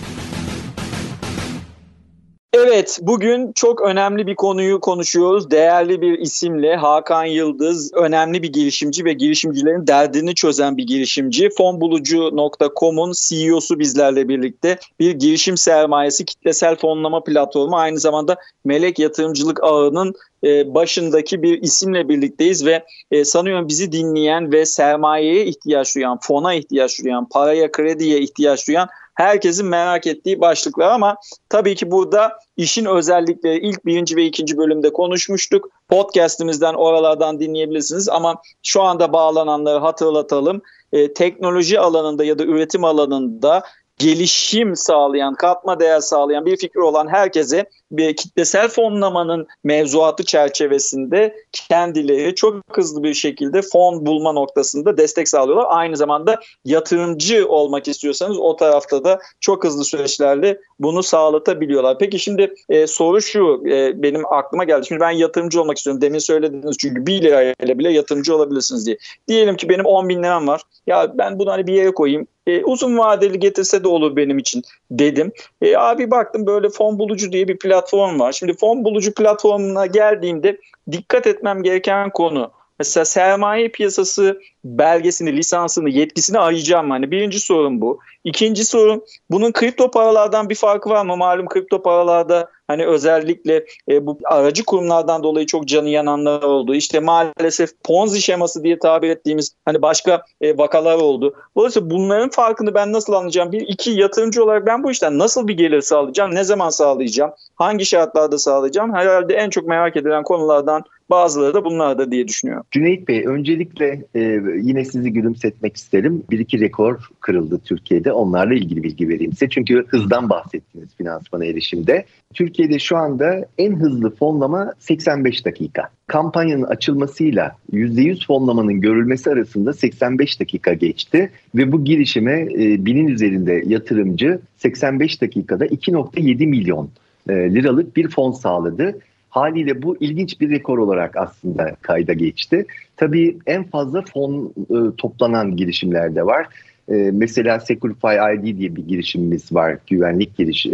Evet, bugün çok önemli bir konuyu konuşuyoruz. Değerli bir isimle Hakan Yıldız, önemli bir girişimci ve girişimcilerin derdini çözen bir girişimci. Fonbulucu.com'un CEO'su bizlerle birlikte. Bir girişim sermayesi kitlesel fonlama platformu. Aynı zamanda Melek Yatırımcılık Ağı'nın e, başındaki bir isimle birlikteyiz ve e, sanıyorum bizi dinleyen ve sermayeye ihtiyaç duyan, fona ihtiyaç duyan, paraya, krediye ihtiyaç duyan herkesin merak ettiği başlıklar ama tabii ki burada işin özellikleri ilk birinci ve ikinci bölümde konuşmuştuk. Podcast'imizden oralardan dinleyebilirsiniz ama şu anda bağlananları hatırlatalım. E, teknoloji alanında ya da üretim alanında gelişim sağlayan, katma değer sağlayan bir fikir olan herkese bir kitlesel fonlamanın mevzuatı çerçevesinde kendileri çok hızlı bir şekilde fon bulma noktasında destek sağlıyorlar. Aynı zamanda yatırımcı olmak istiyorsanız o tarafta da çok hızlı süreçlerle bunu sağlatabiliyorlar. Peki şimdi e, soru şu e, benim aklıma geldi. Şimdi ben yatırımcı olmak istiyorum. Demin söylediniz çünkü 1 lirayla bile yatırımcı olabilirsiniz diye. Diyelim ki benim 10 bin liram var. Ya ben bunu hani bir yere koyayım. E, uzun vadeli getirse de olur benim için dedim. E, abi baktım böyle fon bulucu diye bir platform var. Şimdi fon bulucu platformuna geldiğimde dikkat etmem gereken konu Mesela sermaye piyasası belgesini, lisansını, yetkisini arayacağım. Hani birinci sorun bu. İkinci sorun bunun kripto paralardan bir farkı var mı? Malum kripto paralarda hani özellikle e, bu aracı kurumlardan dolayı çok canı yananlar oldu. İşte maalesef Ponzi şeması diye tabir ettiğimiz hani başka e, vakalar oldu. Dolayısıyla bunların farkını ben nasıl anlayacağım? Bir iki yatırımcı olarak ben bu işten nasıl bir gelir sağlayacağım? Ne zaman sağlayacağım? Hangi şartlarda sağlayacağım? Herhalde en çok merak edilen konulardan Bazıları da bunlardır diye düşünüyorum. Cüneyt Bey öncelikle e, yine sizi gülümsetmek isterim. Bir iki rekor kırıldı Türkiye'de. Onlarla ilgili bilgi vereyim size. Çünkü hızdan bahsettiniz finansmana erişimde. Türkiye'de şu anda en hızlı fonlama 85 dakika. Kampanyanın açılmasıyla %100 fonlamanın görülmesi arasında 85 dakika geçti ve bu girişime e, binin üzerinde yatırımcı 85 dakikada 2.7 milyon e, liralık bir fon sağladı. Haliyle bu ilginç bir rekor olarak aslında kayda geçti. Tabii en fazla fon e, toplanan girişimler de var. E, mesela Securify ID diye bir girişimimiz var. Güvenlik giriş, e,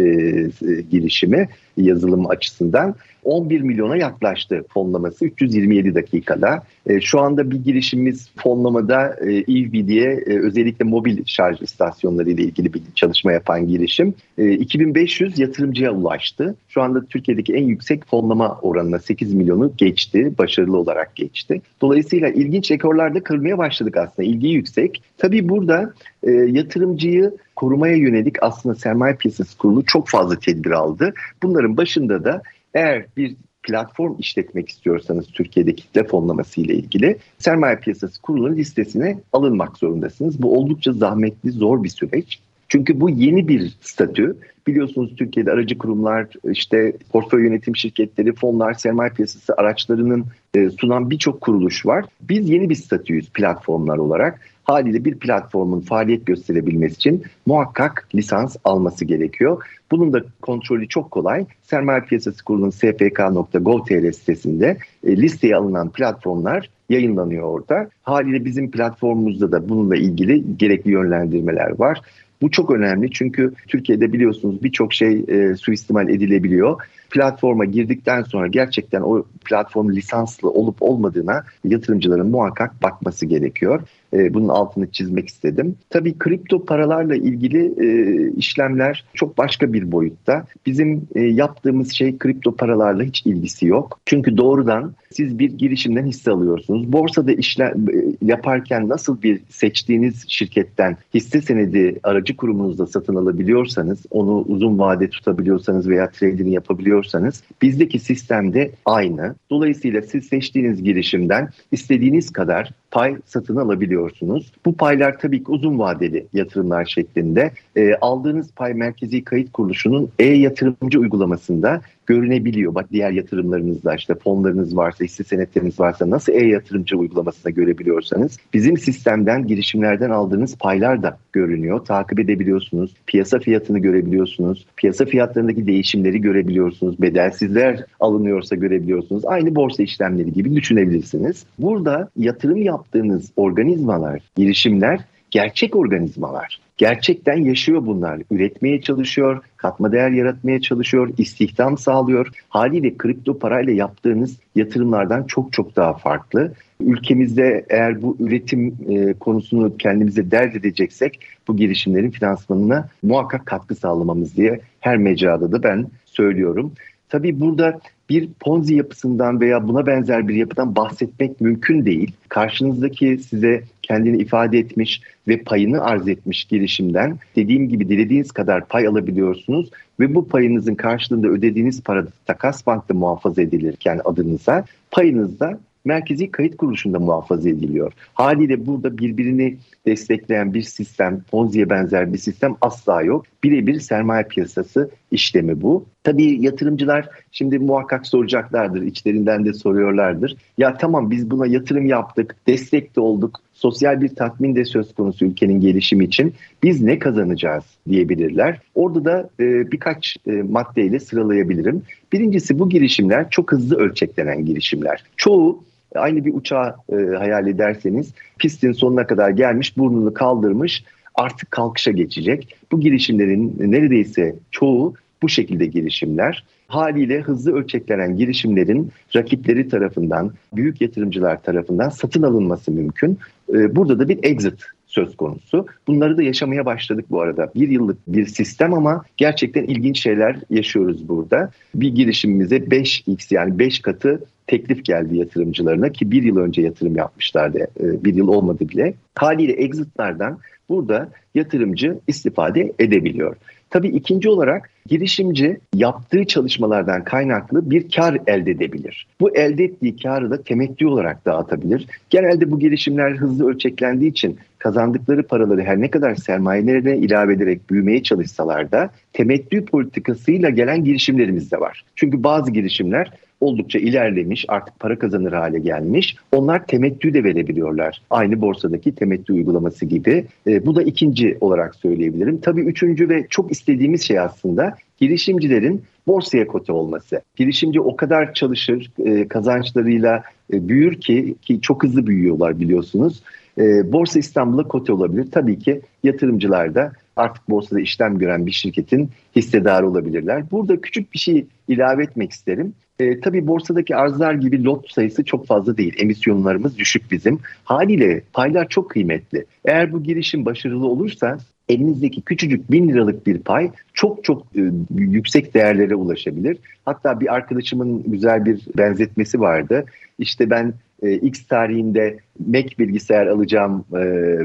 girişimi yazılım açısından. 11 milyona yaklaştı fonlaması 327 dakikada. E, şu anda bir girişimimiz fonlamada e, EV diye e, özellikle mobil şarj istasyonları ile ilgili bir çalışma yapan girişim. E, 2500 yatırımcıya ulaştı. Şu anda Türkiye'deki en yüksek fonlama oranına 8 milyonu geçti. Başarılı olarak geçti. Dolayısıyla ilginç rekorlarda kırmaya başladık aslında. İlgi yüksek. Tabii burada e, yatırımcıyı korumaya yönelik aslında sermaye piyasası kurulu çok fazla tedbir aldı. Bunların başında da eğer bir platform işletmek istiyorsanız Türkiye'de kitle fonlaması ile ilgili sermaye piyasası kurulunun listesine alınmak zorundasınız. Bu oldukça zahmetli, zor bir süreç. Çünkü bu yeni bir statü. Biliyorsunuz Türkiye'de aracı kurumlar, işte portföy yönetim şirketleri, fonlar, sermaye piyasası araçlarının e, sunan birçok kuruluş var. Biz yeni bir statüyüz platformlar olarak. Haliyle bir platformun faaliyet gösterebilmesi için muhakkak lisans alması gerekiyor. Bunun da kontrolü çok kolay. Sermaye Piyasası Kurulu'nun spk.gov.tr sitesinde e, listeye alınan platformlar yayınlanıyor orada. Haliyle bizim platformumuzda da bununla ilgili gerekli yönlendirmeler var. Bu çok önemli çünkü Türkiye'de biliyorsunuz birçok şey e, suistimal edilebiliyor. Platforma girdikten sonra gerçekten o platform lisanslı olup olmadığına yatırımcıların muhakkak bakması gerekiyor. E, bunun altını çizmek istedim. Tabii kripto paralarla ilgili e, işlemler çok başka bir boyutta. Bizim e, yaptığımız şey kripto paralarla hiç ilgisi yok. Çünkü doğrudan siz bir girişimden hisse alıyorsunuz. Borsada işlem e, yaparken nasıl bir seçtiğiniz şirketten hisse senedi aracı kurumunuzda satın alabiliyorsanız, onu uzun vade tutabiliyorsanız veya trade'ini yapabiliyorsanız bizdeki sistemde aynı. Dolayısıyla siz seçtiğiniz girişimden istediğiniz kadar pay satın alabiliyorsunuz. Bu paylar tabii ki uzun vadeli yatırımlar şeklinde. E, aldığınız pay merkezi kayıt kuruluşunun e-yatırımcı uygulamasında görünebiliyor. Bak diğer yatırımlarınızda işte fonlarınız varsa, hisse senetleriniz varsa nasıl e-yatırımcı uygulamasında görebiliyorsanız bizim sistemden, girişimlerden aldığınız paylar da görünüyor. Takip edebiliyorsunuz. Piyasa fiyatını görebiliyorsunuz. Piyasa fiyatlarındaki değişimleri görebiliyorsunuz. Bedelsizler alınıyorsa görebiliyorsunuz. Aynı borsa işlemleri gibi düşünebilirsiniz. Burada yatırım yaptığınız organizmalar, girişimler gerçek organizmalar. Gerçekten yaşıyor bunlar. Üretmeye çalışıyor, katma değer yaratmaya çalışıyor, istihdam sağlıyor. Haliyle kripto parayla yaptığınız yatırımlardan çok çok daha farklı. Ülkemizde eğer bu üretim e, konusunu kendimize dert edeceksek bu girişimlerin finansmanına muhakkak katkı sağlamamız diye her mecrada da ben söylüyorum. Tabii burada bir ponzi yapısından veya buna benzer bir yapıdan bahsetmek mümkün değil. Karşınızdaki size kendini ifade etmiş ve payını arz etmiş girişimden dediğim gibi dilediğiniz kadar pay alabiliyorsunuz ve bu payınızın karşılığında ödediğiniz para takas bankta muhafaza edilirken adınıza payınız da merkezi kayıt kuruluşunda muhafaza ediliyor. Haliyle burada birbirini destekleyen bir sistem, Ponzi'ye benzer bir sistem asla yok. Birebir sermaye piyasası işlemi bu. Tabii yatırımcılar şimdi muhakkak soracaklardır, içlerinden de soruyorlardır. Ya tamam biz buna yatırım yaptık, destek de olduk, sosyal bir tatmin de söz konusu ülkenin gelişimi için. Biz ne kazanacağız diyebilirler. Orada da e, birkaç e, maddeyle sıralayabilirim. Birincisi bu girişimler çok hızlı ölçeklenen girişimler. Çoğu aynı bir uçağı e, hayal ederseniz pistin sonuna kadar gelmiş, burnunu kaldırmış, artık kalkışa geçecek. Bu girişimlerin neredeyse çoğu bu şekilde girişimler. Haliyle hızlı ölçeklenen girişimlerin rakipleri tarafından, büyük yatırımcılar tarafından satın alınması mümkün. E, burada da bir exit söz konusu. Bunları da yaşamaya başladık bu arada. Bir yıllık bir sistem ama gerçekten ilginç şeyler yaşıyoruz burada. Bir girişimimize 5x yani 5 katı teklif geldi yatırımcılarına ki bir yıl önce yatırım yapmışlardı. E, bir yıl olmadı bile. Haliyle exitlerden burada yatırımcı istifade edebiliyor. Tabii ikinci olarak girişimci yaptığı çalışmalardan kaynaklı bir kar elde edebilir. Bu elde ettiği karı da temettü olarak dağıtabilir. Genelde bu girişimler hızlı ölçeklendiği için kazandıkları paraları her ne kadar sermayelerine ilave ederek büyümeye çalışsalar da temettü politikasıyla gelen girişimlerimiz de var. Çünkü bazı girişimler oldukça ilerlemiş, artık para kazanır hale gelmiş. Onlar temettü de verebiliyorlar. Aynı borsadaki temettü uygulaması gibi. E, bu da ikinci olarak söyleyebilirim. Tabii üçüncü ve çok istediğimiz şey aslında girişimcilerin borsaya kote olması. Girişimci o kadar çalışır, e, kazançlarıyla e, büyür ki ki çok hızlı büyüyorlar biliyorsunuz. E, Borsa İstanbul'a kote olabilir. Tabii ki yatırımcılar da artık borsada işlem gören bir şirketin hissedarı olabilirler. Burada küçük bir şey ilave etmek isterim. E, tabii borsadaki arzlar gibi lot sayısı çok fazla değil. Emisyonlarımız düşük bizim. Haliyle paylar çok kıymetli. Eğer bu girişim başarılı olursa elinizdeki küçücük bin liralık bir pay çok çok e, yüksek değerlere ulaşabilir. Hatta bir arkadaşımın güzel bir benzetmesi vardı. İşte ben e, X tarihinde Mac bilgisayar alacağım e,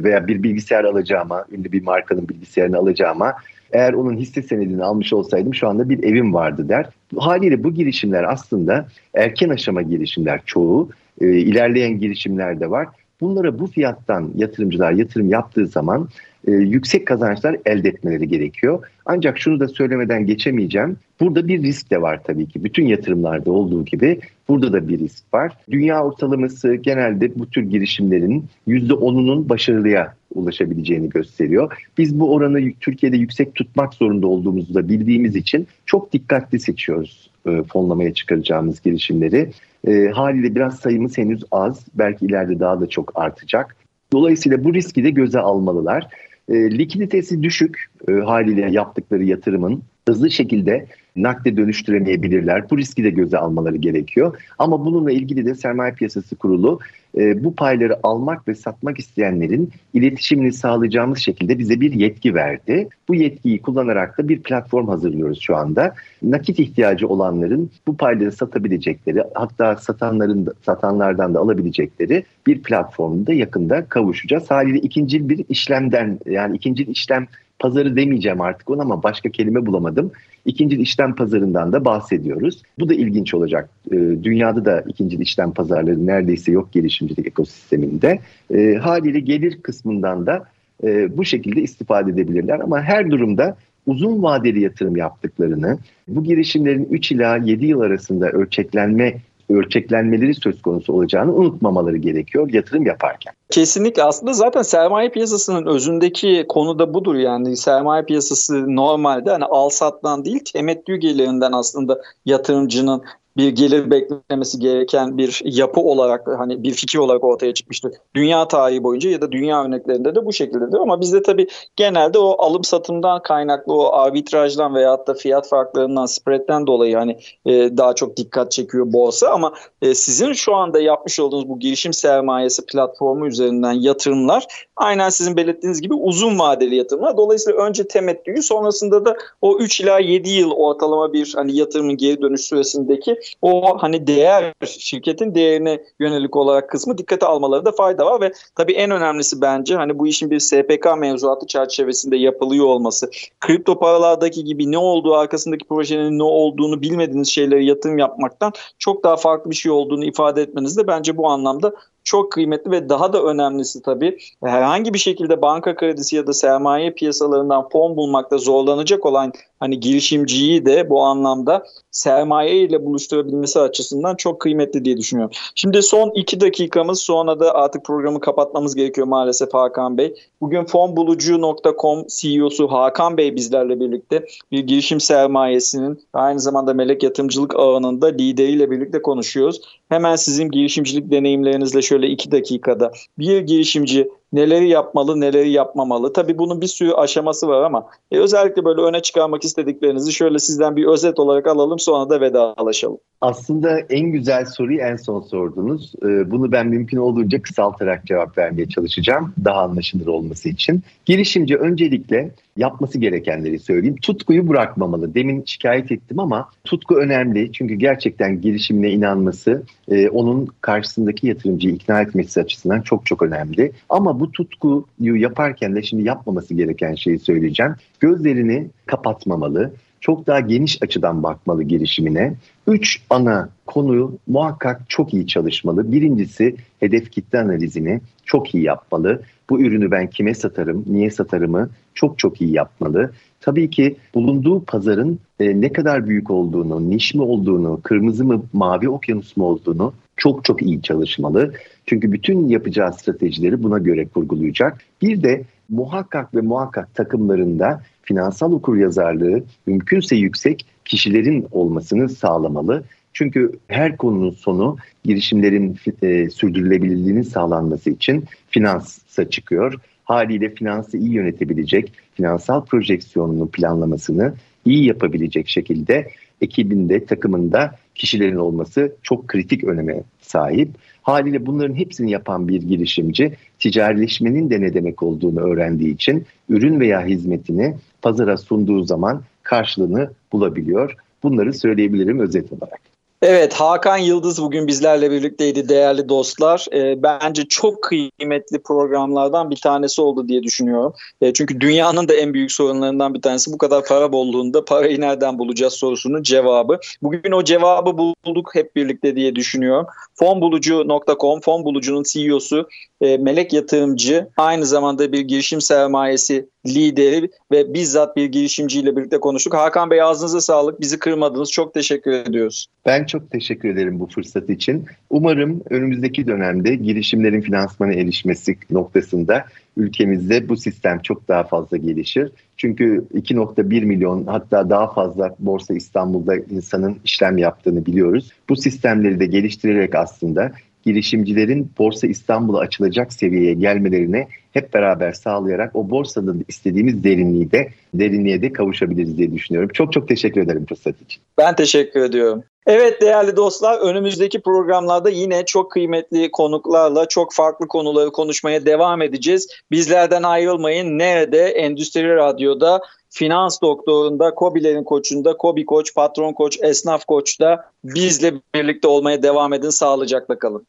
veya bir bilgisayar alacağıma, ünlü bir markanın bilgisayarını alacağıma eğer onun hisse senedini almış olsaydım şu anda bir evim vardı der. Haliyle bu girişimler aslında erken aşama girişimler çoğu. E, ilerleyen girişimler de var. Bunlara bu fiyattan yatırımcılar yatırım yaptığı zaman e, yüksek kazançlar elde etmeleri gerekiyor. Ancak şunu da söylemeden geçemeyeceğim. Burada bir risk de var tabii ki. Bütün yatırımlarda olduğu gibi burada da bir risk var. Dünya ortalaması genelde bu tür girişimlerin %10'unun başarılıya ulaşabileceğini gösteriyor. Biz bu oranı Türkiye'de yüksek tutmak zorunda olduğumuzu da bildiğimiz için çok dikkatli seçiyoruz e, fonlamaya çıkaracağımız girişimleri. E, haliyle biraz sayımız henüz az. Belki ileride daha da çok artacak. Dolayısıyla bu riski de göze almalılar. E, likiditesi düşük e, haliyle yaptıkları yatırımın hızlı şekilde nakde dönüştüremeyebilirler. Bu riski de göze almaları gerekiyor. Ama bununla ilgili de Sermaye Piyasası Kurulu e, bu payları almak ve satmak isteyenlerin iletişimini sağlayacağımız şekilde bize bir yetki verdi. Bu yetkiyi kullanarak da bir platform hazırlıyoruz şu anda. Nakit ihtiyacı olanların bu payları satabilecekleri hatta satanların satanlardan da alabilecekleri bir platformda yakında kavuşacağız. Haliyle ikinci bir işlemden yani ikinci işlem pazarı demeyeceğim artık ona ama başka kelime bulamadım. İkinci işlem pazarından da bahsediyoruz. Bu da ilginç olacak. E, dünyada da ikinci işlem pazarları neredeyse yok gelişimcilik ekosisteminde. E, haliyle gelir kısmından da e, bu şekilde istifade edebilirler. Ama her durumda uzun vadeli yatırım yaptıklarını, bu girişimlerin 3 ila 7 yıl arasında ölçeklenme ölçeklenmeleri söz konusu olacağını unutmamaları gerekiyor yatırım yaparken. Kesinlikle aslında zaten sermaye piyasasının özündeki konu da budur yani sermaye piyasası normalde hani al sattan değil temettü gelirinden aslında yatırımcının bir gelir beklemesi gereken bir yapı olarak hani bir fikir olarak ortaya çıkmıştır. Dünya tarihi boyunca ya da dünya örneklerinde de bu şekildedir ama bizde tabii genelde o alım satımdan kaynaklı o arbitrajdan veya da fiyat farklarından spread'den dolayı hani e, daha çok dikkat çekiyor borsa ama e, sizin şu anda yapmış olduğunuz bu girişim sermayesi platformu üzerinden yatırımlar aynen sizin belirttiğiniz gibi uzun vadeli yatırımlar. Dolayısıyla önce temettüyü sonrasında da o 3 ila 7 yıl ortalama bir hani yatırımın geri dönüş süresindeki o hani değer şirketin değerine yönelik olarak kısmı dikkate almaları da fayda var ve tabii en önemlisi bence hani bu işin bir SPK mevzuatı çerçevesinde yapılıyor olması. Kripto paralardaki gibi ne olduğu arkasındaki projenin ne olduğunu bilmediğiniz şeyleri yatırım yapmaktan çok daha farklı bir şey olduğunu ifade etmeniz de bence bu anlamda çok kıymetli ve daha da önemlisi tabii herhangi bir şekilde banka kredisi ya da sermaye piyasalarından fon bulmakta zorlanacak olan hani girişimciyi de bu anlamda sermaye ile buluşturabilmesi açısından çok kıymetli diye düşünüyorum. Şimdi son iki dakikamız sonra da artık programı kapatmamız gerekiyor maalesef Hakan Bey. Bugün fonbulucu.com CEO'su Hakan Bey bizlerle birlikte bir girişim sermayesinin aynı zamanda melek yatırımcılık ağının da lideriyle birlikte konuşuyoruz. Hemen sizin girişimcilik deneyimlerinizle şöyle iki dakikada bir girişimci neleri yapmalı, neleri yapmamalı. Tabii bunun bir sürü aşaması var ama e, özellikle böyle öne çıkarmak istediklerinizi şöyle sizden bir özet olarak alalım sonra da vedalaşalım. Aslında en güzel soruyu en son sordunuz. Ee, bunu ben mümkün olduğunca kısaltarak cevap vermeye çalışacağım. Daha anlaşılır olması için. Girişimci öncelikle yapması gerekenleri söyleyeyim. Tutkuyu bırakmamalı. Demin şikayet ettim ama tutku önemli. Çünkü gerçekten girişimine inanması, e, onun karşısındaki yatırımcıyı ikna etmesi açısından çok çok önemli. Ama bu tutkuyu yaparken de şimdi yapmaması gereken şeyi söyleyeceğim. Gözlerini kapatmamalı çok daha geniş açıdan bakmalı girişimine. Üç ana konuyu muhakkak çok iyi çalışmalı. Birincisi hedef kitle analizini çok iyi yapmalı. Bu ürünü ben kime satarım, niye satarımı çok çok iyi yapmalı. Tabii ki bulunduğu pazarın e, ne kadar büyük olduğunu, niş mi olduğunu, kırmızı mı, mavi okyanus mu olduğunu çok çok iyi çalışmalı. Çünkü bütün yapacağı stratejileri buna göre kurgulayacak. Bir de muhakkak ve muhakkak takımlarında finansal okuryazarlığı mümkünse yüksek kişilerin olmasını sağlamalı. Çünkü her konunun sonu girişimlerin e, sürdürülebilirliğinin sağlanması için finansa çıkıyor. Haliyle finansı iyi yönetebilecek, finansal projeksiyonunu planlamasını iyi yapabilecek şekilde ekibinde, takımında kişilerin olması çok kritik öneme sahip. Haliyle bunların hepsini yapan bir girişimci ticarileşmenin de ne demek olduğunu öğrendiği için ürün veya hizmetini pazara sunduğu zaman karşılığını bulabiliyor. Bunları söyleyebilirim özet olarak. Evet Hakan Yıldız bugün bizlerle birlikteydi değerli dostlar. E, bence çok kıymetli programlardan bir tanesi oldu diye düşünüyorum. E, çünkü dünyanın da en büyük sorunlarından bir tanesi bu kadar para bolluğunda parayı nereden bulacağız sorusunun cevabı. Bugün o cevabı bulduk hep birlikte diye düşünüyorum. Fonbulucu.com, Fonbulucu'nun CEO'su e, Melek Yatırımcı aynı zamanda bir girişim sermayesi lideri ve bizzat bir girişimciyle birlikte konuştuk. Hakan Bey ağzınıza sağlık. Bizi kırmadınız. Çok teşekkür ediyoruz. Ben çok teşekkür ederim bu fırsat için. Umarım önümüzdeki dönemde girişimlerin finansmana erişmesi noktasında ülkemizde bu sistem çok daha fazla gelişir. Çünkü 2.1 milyon hatta daha fazla Borsa İstanbul'da insanın işlem yaptığını biliyoruz. Bu sistemleri de geliştirerek aslında girişimcilerin Borsa İstanbul'a açılacak seviyeye gelmelerine hep beraber sağlayarak o borsanın istediğimiz derinliği de derinliğe de kavuşabiliriz diye düşünüyorum. Çok çok teşekkür ederim fırsat için. Ben teşekkür ediyorum. Evet değerli dostlar önümüzdeki programlarda yine çok kıymetli konuklarla çok farklı konuları konuşmaya devam edeceğiz. Bizlerden ayrılmayın. Nerede? Endüstri Radyo'da finans doktorunda, Kobilerin koçunda, Kobi koç, patron koç, esnaf koçta bizle birlikte olmaya devam edin. Sağlıcakla kalın.